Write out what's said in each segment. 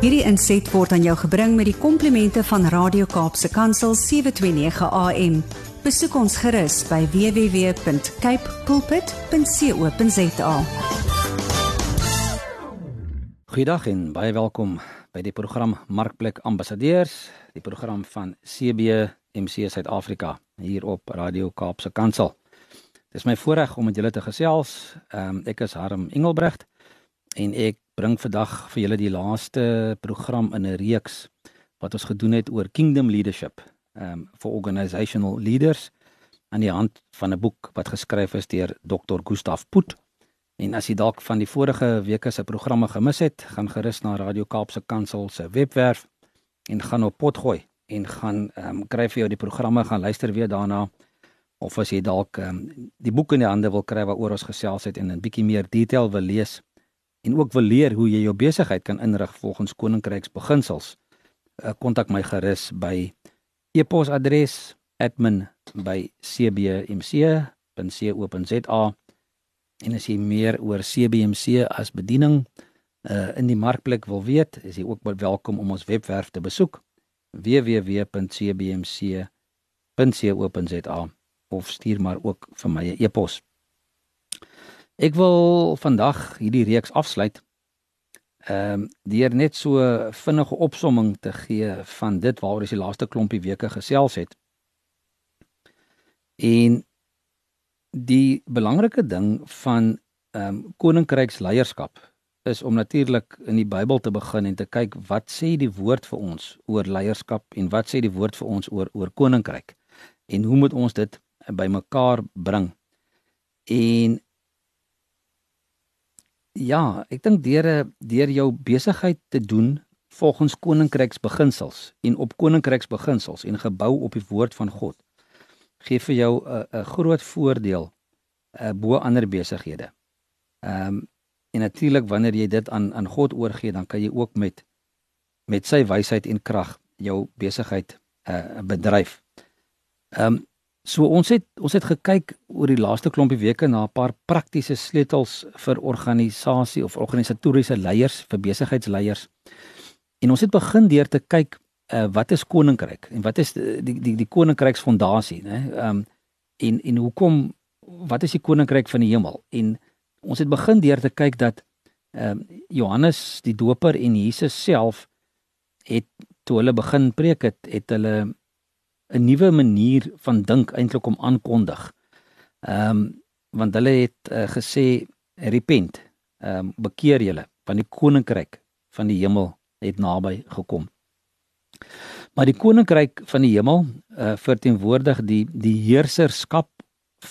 Hierdie inset word aan jou gebring met die komplimente van Radio Kaapse Kansel 729 AM. Besoek ons gerus by www.cape pulpit.co.za. Goeiedag en baie welkom by die program Markplek Ambassadeurs, die program van CBMC Suid-Afrika hier op Radio Kaapse Kansel. Dis my voorreg om met julle te gesels. Ehm um, ek is Harm Engelbrecht en ek bring vandag vir julle die laaste program in 'n reeks wat ons gedoen het oor kingdom leadership ehm um, for organizational leaders aan die hand van 'n boek wat geskryf is deur Dr. Gustav Put. En as jy dalk van die vorige weke se programme gemis het, gaan gerus na Radio Kaapse Kansel se webwerf en gaan op pot gooi en gaan ehm um, kry vir jou die programme gaan luister weer daarna of as jy dalk um, die boek in die hande wil kry waaroor ons gesels het en 'n bietjie meer detail wil lees en ook wil leer hoe jy jou besigheid kan inrig volgens koninkryks beginsels uh, kontak my gerus by e-posadres admin@cbmc.co.za en as jy meer oor CBMC as bediening uh, in die markplek wil weet is jy ook welkom om ons webwerf te besoek www.cbmc.co.za of stuur maar ook vir my 'n e e-pos. Ek wil vandag hierdie reeks afsluit. Ehm um, deur net so vinnige opsomming te gee van dit waaroor ons die laaste klompie weke gesels het. En die belangrike ding van ehm um, koninkryksleierskap is om natuurlik in die Bybel te begin en te kyk wat sê die woord vir ons oor leierskap en wat sê die woord vir ons oor oor koninkryk en hoe moet ons dit bymekaar bring. En ja, ek dink deur deur jou besigheid te doen volgens koninkryksbeginsels en op koninkryksbeginsels en gebou op die woord van God gee vir jou 'n 'n groot voordeel uh, bo ander besighede. Ehm um, en natuurlik wanneer jy dit aan aan God oorgee, dan kan jy ook met met sy wysheid en krag jou besigheid uh, bedryf. Ehm um, So ons het ons het gekyk oor die laaste klompie weke na 'n paar praktiese sleutels vir organisasie of organisatoriese leiers, vir besigheidsleiers. En ons het begin deur te kyk uh, wat is koninkryk en wat is die die die, die koninkryksfondasie, né? Ehm um, en en hoekom wat is die koninkryk van die hemel? En ons het begin deur te kyk dat ehm um, Johannes die Doper en Jesus self het toe hulle begin preek het, het hulle 'n nuwe manier van dink eintlik om aankondig. Ehm um, want hulle het uh, gesê repent, ehm um, bekeer julle want die koninkryk van die hemel het naby gekom. Maar die koninkryk van die hemel uh, verteenwoordig die die heerserskap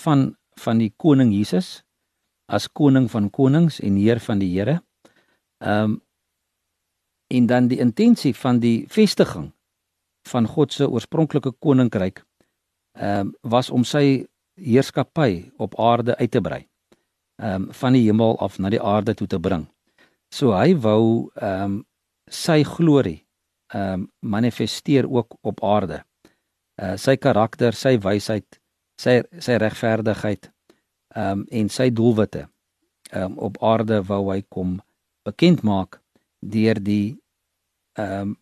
van van die koning Jesus as koning van konings en heer van die Here. Ehm um, en dan die intensie van die vestiging van God se oorspronklike koninkryk ehm um, was om sy heerskappy op aarde uit te brei. Ehm um, van die hemel af na die aarde toe te bring. So hy wou ehm um, sy glorie ehm um, manifesteer ook op aarde. Uh sy karakter, sy wysheid, sy sy regverdigheid ehm um, en sy doelwitte ehm um, op aarde wou hy kom bekend maak deur die ehm um,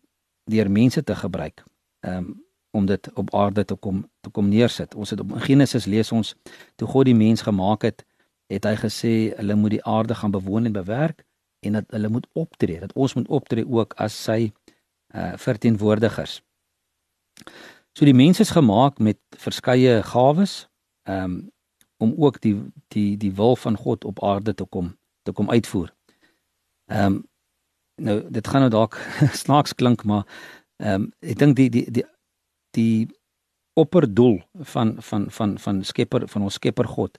deur mense te gebruik um, om dit op aarde te kom te kom neersit. Ons het op Genesis lees ons toe God die mens gemaak het, het hy gesê hulle moet die aarde gaan bewoon en bewerk en dat hulle moet optree, dat ons moet optree ook as sy uh verteenwoordigers. So die mens is gemaak met verskeie gawes um om ook die die die wil van God op aarde te kom te kom uitvoer. Um nou dit gaan nou dalk snaaks klink maar Ehm um, ek dink die die die die opperdoel van van van van Skepper van ons Skepper God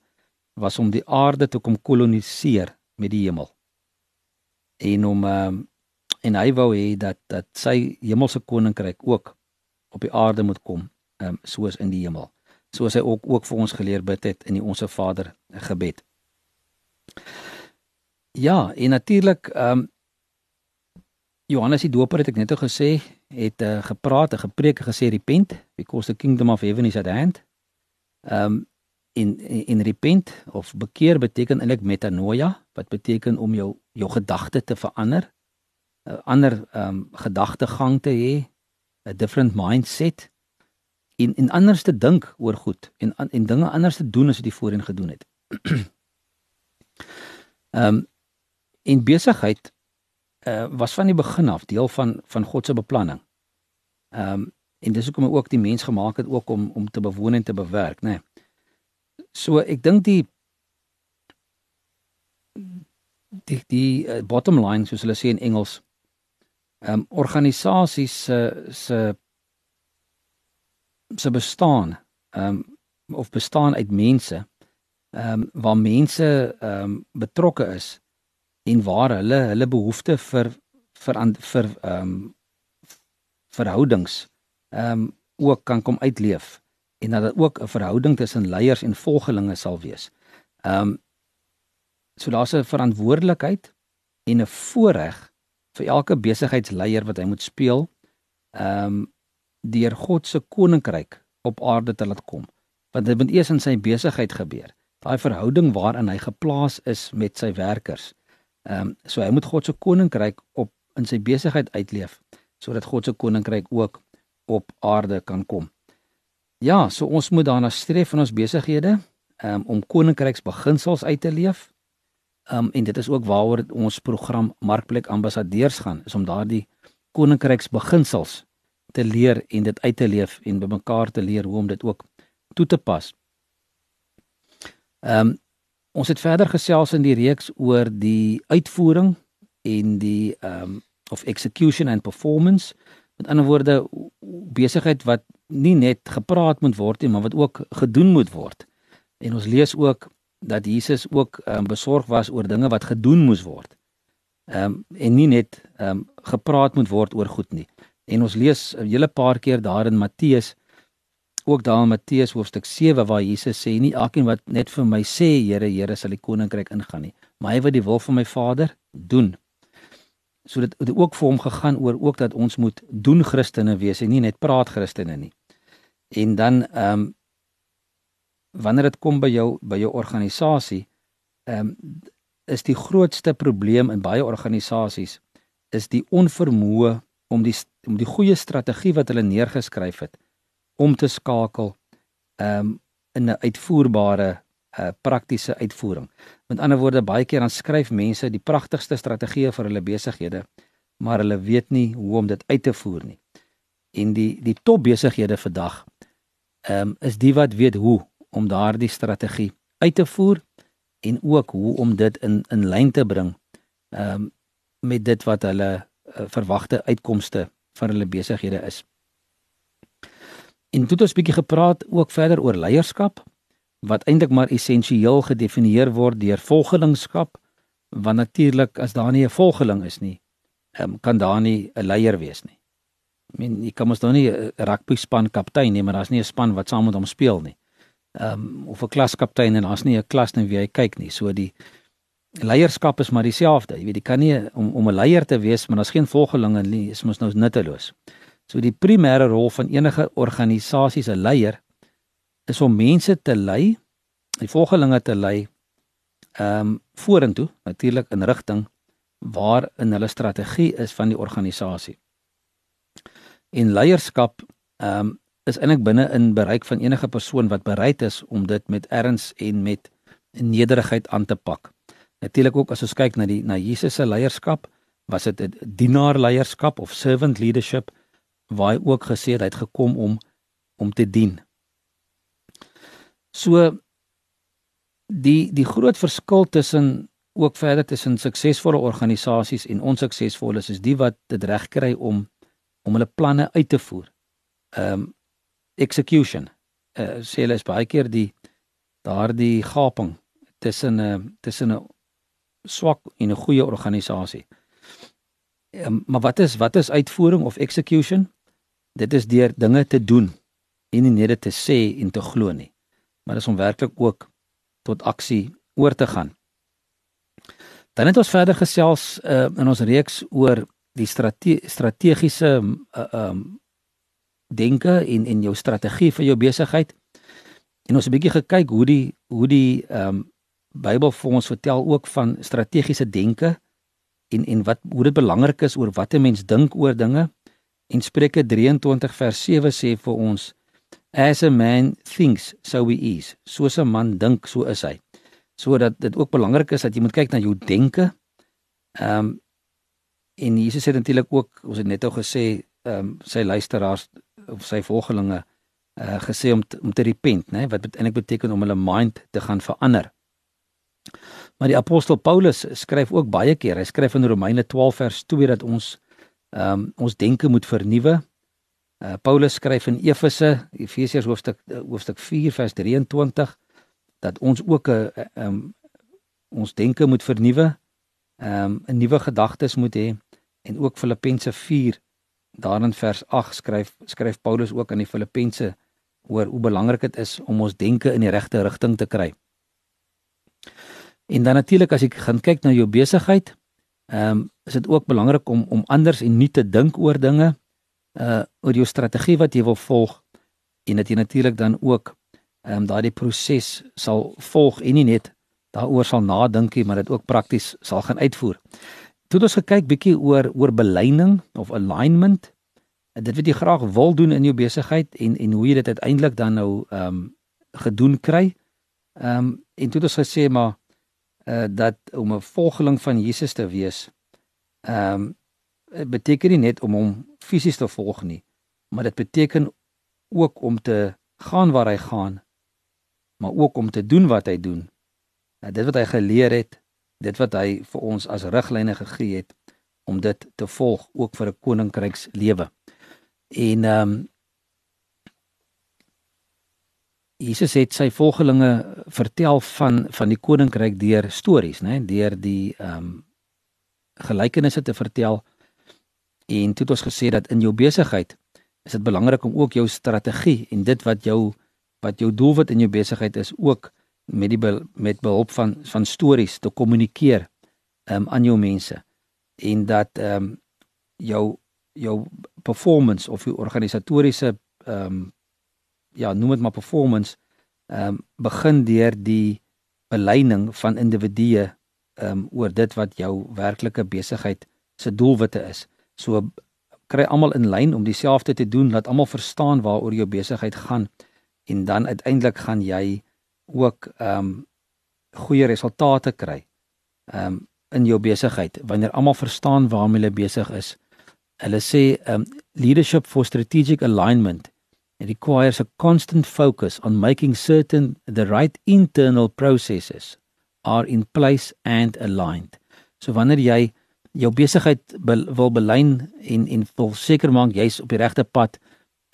was om die aarde te kom koloniseer met die hemel. En om ehm um, en hy wou hê dat dat sy hemelse koninkryk ook op die aarde moet kom, ehm um, soos in die hemel. Soos hy ook ook vir ons geleer bid het in die Onse Vader gebed. Ja, en natuurlik ehm um, Johannes die Doper het ek net gesê het uh, gepraat en gepreek en gesê repent because the kingdom of heaven is at hand. Um in in repent of bekeer beteken eintlik metanoia wat beteken om jou jou gedagte te verander. 'n ander ehm um, gedagtegang te hê, 'n different mindset en en anders te dink oor goed en en dinge anders te doen as wat jy voorheen gedoen het. Ehm um, en besigheid uh, was van die begin af deel van van God se beplanning. Ehm um, en dis hoekom hy ook die mens gemaak het ook om om te bewoon en te bewerk, nê. Nee. So ek dink die die die uh, bottom line soos hulle sê in Engels ehm um, organisasies se se se bestaan ehm um, of bestaan uit mense ehm um, waar mense ehm um, betrokke is en waar hulle hulle behoeftes vir vir vir ehm um, verhoudings ehm um, ook kan kom uitleef en dat dit ook 'n verhouding tussen leiers en volgelinge sal wees. Ehm um, so daar's 'n verantwoordelikheid en 'n voorreg vir elke besigheidsleier wat hy moet speel ehm um, deur God se koninkryk op aarde te laat kom. Want dit moet eers in sy besigheid gebeur. Daai verhouding waarin hy geplaas is met sy werkers. Ehm um, so hy moet God se koninkryk op in sy besigheid uitleef sodat God se koninkryk ook op aarde kan kom. Ja, so ons moet daarna streef in ons besighede um, om koninkryksbeginsels uit te leef. Um en dit is ook waaroor ons program Markplek Ambassadeurs gaan, is om daardie koninkryksbeginsels te leer en dit uit te leef en bymekaar te leer hoe om dit ook toe te pas. Um ons het verder gesels in die reeks oor die uitvoering en die um of execution and performance Met ander woorde besigheid wat nie net gepraat moet word nie, maar wat ook gedoen moet word. En ons lees ook dat Jesus ook um, besorg was oor dinge wat gedoen moes word. Ehm um, en nie net ehm um, gepraat moet word oor goed nie. En ons lees 'n hele paar keer daar in Matteus ook daar in Matteus hoofstuk 7 waar Jesus sê nie elkeen wat net vir my sê Here Here sal die koninkryk ingaan nie, maar hy wat die wil van my Vader doen so dit het ook vir hom gegaan oor ook dat ons moet doen Christene wees en nie net praat Christene nie. En dan ehm um, wanneer dit kom by jou by jou organisasie ehm um, is die grootste probleem in baie organisasies is die onvermoë om die om die goeie strategie wat hulle neergeskryf het om te skakel um, in 'n uitvoerbare uh, praktiese uitvoering. Met ander woorde, baie keer dan skryf mense die pragtigste strategieë vir hulle besighede, maar hulle weet nie hoe om dit uit te voer nie. En die die top besighede vandag ehm um, is die wat weet hoe om daardie strategie uit te voer en ook hoe om dit in in lyn te bring ehm um, met dit wat hulle uh, verwagte uitkomste van hulle besighede is. En toe het ons 'n bietjie gepraat ook verder oor leierskap wat eintlik maar essensieel gedefinieer word deur volgelingskap want natuurlik as daar nie 'n volgeling is nie um, kan daar nie 'n leier wees nie. I mean, jy kan mos nou nie 'n rugby span kaptein nie, maar daar's nie 'n span wat saam met hom speel nie. Ehm um, of 'n klaskaptein en daar's nie 'n klas net wie hy kyk nie. So die leierskap is maar dieselfde. Jy weet, jy kan nie om om 'n leier te wees, maar daar's geen volgelinge nie, is mos nou nutteloos. So die primêre rol van enige organisasie se leier is om mense te lei, die volgelinge te lei ehm um, vorentoe, natuurlik in rigting waar in hulle strategie is van die organisasie. En leierskap ehm um, is eintlik binne in bereik van enige persoon wat bereid is om dit met erns en met nederigheid aan te pak. Natuurlik ook as ons kyk na die na Jesus se leierskap, was dit 'n dienaar leierskap of servant leadership waar hy ook gesê het hy het gekom om om te dien. So die die groot verskil tussen ook verder tussen suksesvolle organisasies en onsuksesvolles is die wat dit reg kry om om hulle planne uit te voer. Um, execution. Uh, sê hulle is baie keer die daardie gaping tussen 'n uh, tussen 'n swak en 'n goeie organisasie. Um, maar wat is wat is uitvoering of execution? Dit is deur dinge te doen en nie net te sê en te glo nie maar dis om werklik ook tot aksie oor te gaan. Dan het ons verder gesels uh, in ons reeks oor die strate strategiese uh, um denke en en jou strategie vir jou besigheid. En ons het 'n bietjie gekyk hoe die hoe die um Bybel vir ons vertel ook van strategiese denke en en wat hoe dit belangrik is oor wat 'n mens dink oor dinge. En Spreuke 23 vers 7 sê vir ons as a man thinks so he is. Soos 'n man dink, so is hy. Sodat dit ook belangrik is dat jy moet kyk na jou denke. Ehm um, en Jesus het natuurlik ook ons het net al gesê ehm um, sy luisteraars of sy volgelinge uh gesê om te, om te repent, né? Wat eintlik beteken om hulle mind te gaan verander. Maar die apostel Paulus skryf ook baie keer. Hy skryf in Romeine 12 vers 2 dat ons ehm um, ons denke moet vernuwe. Uh Paulus skryf in Efese, Efesiërs hoofstuk uh, hoofstuk 4 vers 23 dat ons ook 'n uh, ehm um, ons denke moet vernuwe. Ehm um, 'n nuwe gedagtes moet hê en ook Filippense 4 daarin vers 8 skryf skryf Paulus ook aan die Filippense oor hoe belangrik dit is om ons denke in die regte rigting te kry. En dan natuurlik as ek gaan kyk na jou besigheid, ehm um, is dit ook belangrik om om anders en nie te dink oor dinge uh oor jou strategie wat jy wil volg en dat jy natuurlik dan ook ehm um, daardie proses sal volg en nie net daaroor sal nadink nie, maar dit ook prakties sal gaan uitvoer. Toe ons gekyk bietjie oor oor beleining of alignment, dit wat jy graag wil doen in jou besigheid en en hoe jy dit uiteindelik dan nou ehm um, gedoen kry. Ehm um, en toe het ons gesê maar uh dat om 'n volgeling van Jesus te wees ehm um, beteken nie net om hom fisies te volg nie, maar dit beteken ook om te gaan waar hy gaan, maar ook om te doen wat hy doen. Nou dit wat hy geleer het, dit wat hy vir ons as riglyne gegee het om dit te volg ook vir 'n koninkrykslewe. En ehm um, Jesus het sy volgelinge vertel van van die koninkryk deur stories, né, deur die ehm um, gelykenisse te vertel. En toe het ons gesê dat in jou besigheid is dit belangrik om ook jou strategie en dit wat jou wat jou doelwit in jou besigheid is ook met die met behulp van van stories te kommunikeer ehm um, aan jou mense. En dat ehm um, jou jou performance of jou organisatoriese ehm um, ja, noem dit maar performance ehm um, begin deur die beleining van individue ehm um, oor dit wat jou werklike besigheid se doelwitte is. So kry almal in lyn om dieselfde te doen, laat almal verstaan waaroor jou besigheid gaan en dan uiteindelik gaan jy ook ehm um, goeie resultate kry. Ehm um, in jou besigheid wanneer almal verstaan waarmee hulle besig is. Hulle sê um leadership for strategic alignment it requires a constant focus on making certain the right internal processes are in place and aligned. So wanneer jy jou besigheid be, wil belyn en en wil seker maak jy's op die regte pad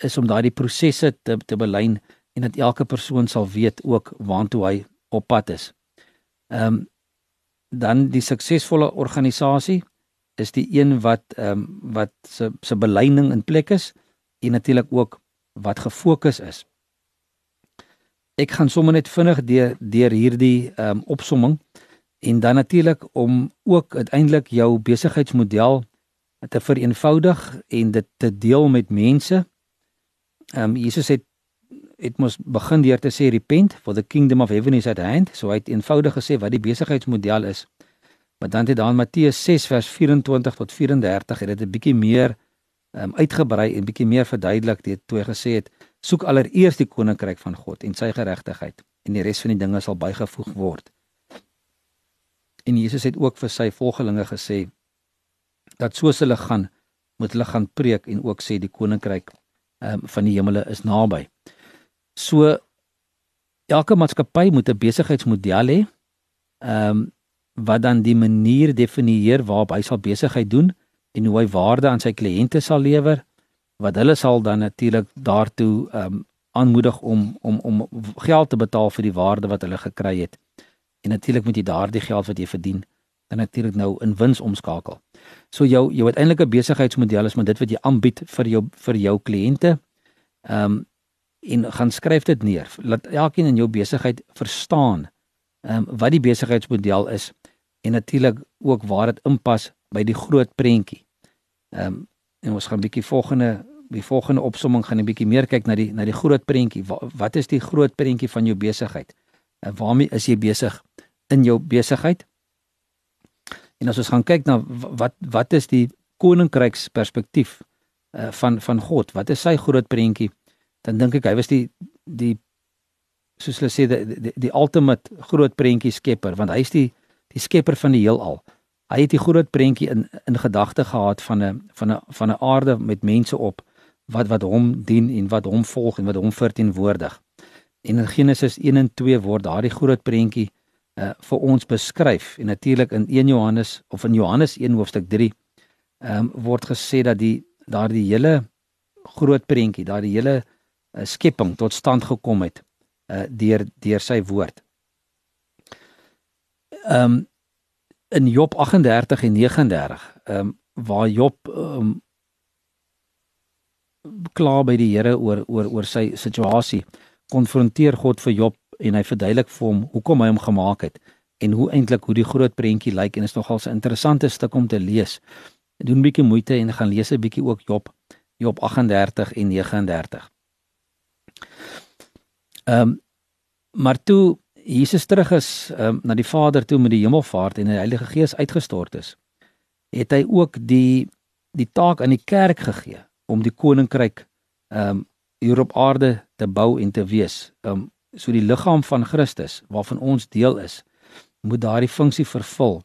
is om daardie prosesse te te belyn en dat elke persoon sal weet ook waantoe hy op pad is. Ehm um, dan die suksesvolle organisasie is die een wat ehm um, wat se se beleining in plek is en natuurlik ook wat gefokus is. Ek gaan sommer net vinnig deur deur hierdie ehm um, opsomming en dan natuurlik om ook uiteindelik jou besigheidsmodel te vereenvoudig en dit te deel met mense. Ehm um, Jesus het het mos begin deur te sê repent for the kingdom of heaven is at hand. So hy het eenvoudig gesê wat die besigheidsmodel is. Maar dan het daar in Matteus 6 vers 24 tot 34 het dit 'n bietjie meer um, uitgebrei en bietjie meer verduidelik dit toe hy gesê het soek allereers die koninkryk van God en sy geregtigheid en die res van die dinge sal bygevoeg word. En Jesus het ook vir sy volgelinge gesê dat soos hulle gaan moet hulle gaan preek en ook sê die koninkryk um, van die hemele is naby. So elke maatskappy moet 'n besigheidsmodel hê. Ehm um, wat dan die manier definieer waarop hy sal besigheid doen en hoe hy waarde aan sy kliënte sal lewer wat hulle sal dan natuurlik daartoe ehm um, aanmoedig om om om geld te betaal vir die waarde wat hulle gekry het. En natuurlik moet jy daardie geld wat jy verdien dan natuurlik nou in wins omskakel. So jou jou uiteindelike besigheidsmodel is maar dit wat jy aanbied vir jou vir jou kliënte. Ehm um, en gaan skryf dit neer. Laat elkeen in jou besigheid verstaan ehm um, wat die besigheidsmodel is en natuurlik ook waar dit inpas by die groot prentjie. Ehm um, en ons gaan 'n bietjie volgende die volgende opsomming gaan 'n bietjie meer kyk na die na die groot prentjie. Wat, wat is die groot prentjie van jou besigheid? En waarmee is jy besig in jou besigheid? En as ons gaan kyk na wat wat is die koninkryksperspektief uh, van van God? Wat is sy groot prentjie? Dan dink ek hy was die die soos hulle sê die die, die ultimate groot prentjie skepper want hy is die die skepper van die heelal. Hy het die groot prentjie in in gedagte gehad van 'n van 'n van 'n aarde met mense op wat wat hom dien en wat hom volg en wat hom verteenwoordig. En in Genesis 1 en 2 word daardie groot prentjie uh vir ons beskryf en natuurlik in 1 Johannes of in Johannes 1 hoofstuk 3 ehm um, word gesê dat die daardie hele groot prentjie, daardie hele uh, skepping tot stand gekom het uh deur deur sy woord. Ehm um, in Job 38 en 39, ehm um, waar Job ehm um, klaar by die Here oor oor oor sy situasie, konfronteer God vir Job en hy verduidelik vir hom hoekom hy hom gemaak het en hoe eintlik hoe die groot prentjie lyk en is nogal 'n interessante stuk om te lees. Doen 'n bietjie moeite en gaan lees 'n bietjie ook Job Job 38 en 39. Ehm um, maar toe Jesus terug is um, na die Vader toe met die hemelvaart en die Heilige Gees uitgestort is, het hy ook die die taak aan die kerk gegee om die koninkryk ehm um, hier op aarde te bou en te wees. Ehm um, so die liggaam van Christus waarvan ons deel is, moet daardie funksie vervul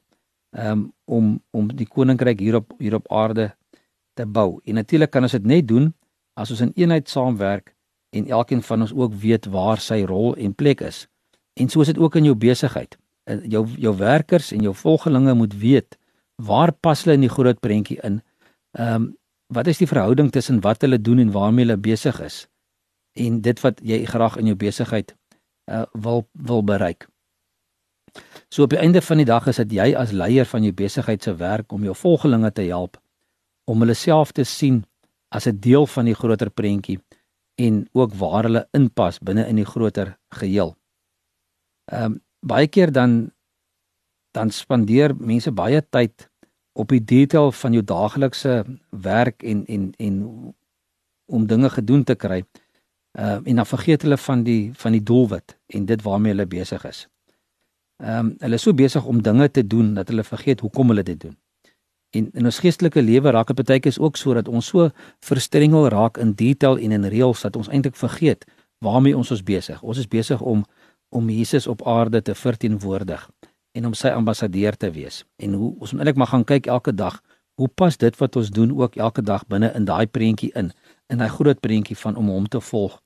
um, om om die koninkryk hier op hier op aarde te bou. En natuurlik kan ons dit net doen as ons in eenheid saamwerk en elkeen van ons ook weet waar sy rol en plek is. En so is dit ook in jou besigheid. Eh, jou jou werkers en jou volgelinge moet weet waar pas hulle in die groot prentjie in. Ehm um, wat is die verhouding tussen wat hulle doen en waarmee hulle besig is en dit wat jy graag in jou besigheid uh wil wil bereik. So op die einde van die dag is dit jy as leier van jou besigheid se werk om jou volgelinge te help om hulle self te sien as 'n deel van die groter prentjie en ook waar hulle inpas binne in die groter geheel. Ehm um, baie keer dan dan spandeer mense baie tyd op die detail van jou daaglikse werk en en en om dinge gedoen te kry. Ehm uh, en dan vergeet hulle van die van die doelwit en dit waarmee hulle besig is. Ehm um, hulle is so besig om dinge te doen dat hulle vergeet hoekom hulle dit doen. En in ons geestelike lewe raak dit baie keer ook so dat ons so verstrengel raak in detail en in reëls dat ons eintlik vergeet waarmee ons ons besig. Ons is besig om om Jesus op aarde te verteenwoordig en om sy ambassadeur te wees. En hoe ons moet eintlik maar gaan kyk elke dag, hoe pas dit wat ons doen ook elke dag binne in daai prentjie in, in daai groot prentjie van om hom te volg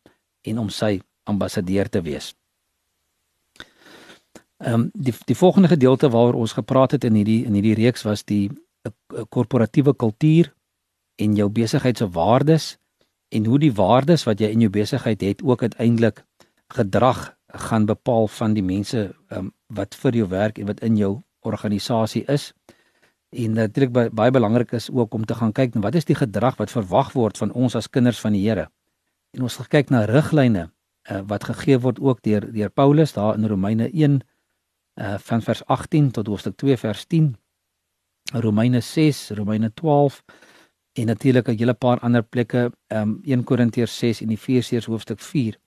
en om sy ambassadeur te wees. Ehm um, die die volgende gedeelte waaroor ons gepraat het in hierdie in hierdie reeks was die korporatiewe kultuur en jou besigheid se waardes en hoe die waardes wat jy in jou besigheid het ook uiteindelik gedrag gaan bepaal van die mense um, wat vir jou werk en wat in jou organisasie is. En natuurlik baie, baie belangrik is ook om te gaan kyk wat is die gedrag wat verwag word van ons as kinders van die Here. En ons kyk na riglyne uh, wat gegee word ook deur deur Paulus daar in Romeine 1 uh, van vers 18 tot hoofstuk 2 vers 10. Romeine 6, Romeine 12 en natuurlik 'n hele paar ander plekke, um, 1 Korintiërs 6 en hoofstuk 4.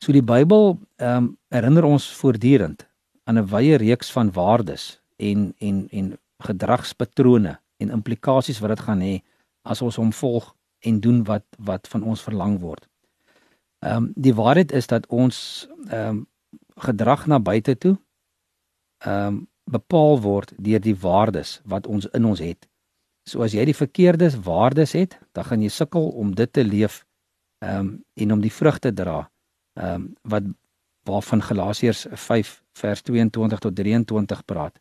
So die Bybel ehm um, herinner ons voortdurend aan 'n wye reeks van waardes en en en gedragspatrone en implikasies wat dit gaan hê as ons hom volg en doen wat wat van ons verlang word. Ehm um, die waarheid is dat ons ehm um, gedrag na buite toe ehm um, bepaal word deur die waardes wat ons in ons het. So as jy die verkeerde waardes het, dan gaan jy sukkel om dit te leef ehm um, en om die vrugte dra ehm um, wat waarvan Galasiërs 5 vers 22 tot 23 praat.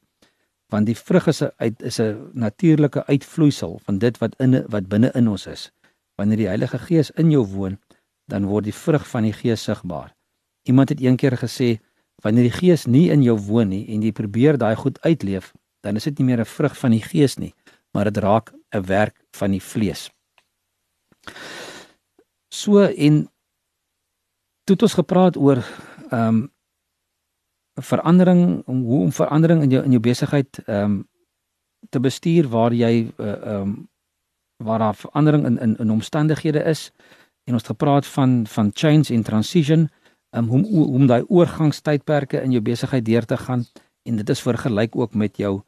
Want die vrug is 'n uit is 'n natuurlike uitvloeisel van dit wat in wat binne in ons is. Wanneer die Heilige Gees in jou woon, dan word die vrug van die Gees sigbaar. Iemand het eendag gesê, wanneer die Gees nie in jou woon nie en jy probeer daai goed uitleef, dan is dit nie meer 'n vrug van die Gees nie, maar dit raak 'n werk van die vlees. So en toe het ons gepraat oor ehm um, verandering om hoe om verandering in jou in jou besigheid ehm um, te bestuur waar jy eh, ehm uh, um, waar daar verandering in in in omstandighede is. En ons het gepraat van van change en transition um, hoe hoe om daai oorgangstydperke in jou besigheid deur te gaan. En dit is vergelyk ook met jou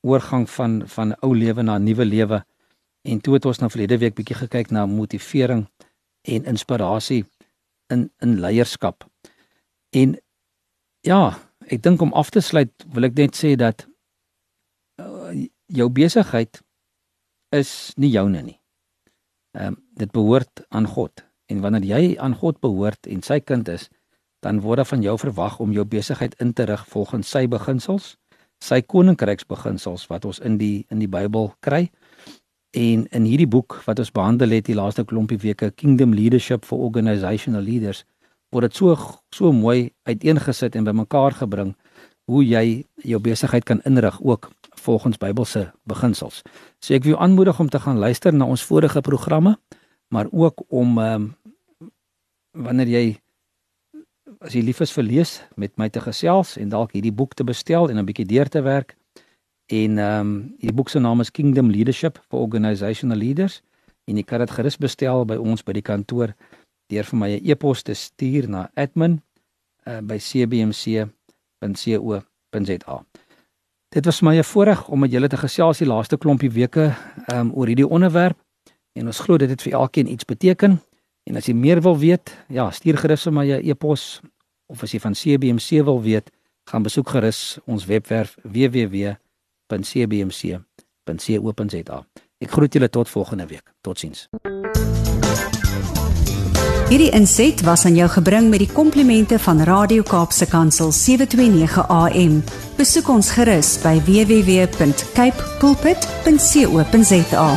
oorgang van van ou lewe na nuwe lewe. En toe het ons nou verlede week bietjie gekyk na motivering en inspirasie in in leierskap. En ja, ek dink om af te sluit wil ek net sê dat uh, jou besigheid is nie joune nie. Ehm um, dit behoort aan God. En wanneer jy aan God behoort en sy kind is, dan word daar van jou verwag om jou besigheid in te rig volgens sy beginsels, sy koninkryksbeginsels wat ons in die in die Bybel kry. En in hierdie boek wat ons behandel het die laaste klompie weke Kingdom Leadership for Organizational Leaders word dit so so mooi uiteengesit en bymekaar gebring hoe jy jou besigheid kan inrig ook volgens Bybelse beginsels. So ek wil jou aanmoedig om te gaan luister na ons vorige programme, maar ook om ehm um, wanneer jy as jy lief is vir lees met my te gesels en dalk hierdie boek te bestel en 'n bietjie deur te werk. En ehm um, die boek se naam is Kingdom Leadership for Organizational Leaders en jy kan dit gerus bestel by ons by die kantoor deur vir my 'n e-pos te stuur na admin uh, by cbmc.co.za. Dit was my 'n voorreg om met julle te gesels die laaste klompie weke um, oor hierdie onderwerp en ons glo dit het vir elkeen iets beteken. En as jy meer wil weet, ja, stuur gerus vir my 'n e-pos of as jy van CBMC wil weet, gaan besoek gerus ons webwerf www.cbmc.co.za. Ek groet julle tot volgende week. Totsiens. Hierdie inset was aan jou gebring met die komplimente van Radio Kaapse Kansel 729 AM. Besoek ons gerus by www.cape pulpit.co.za.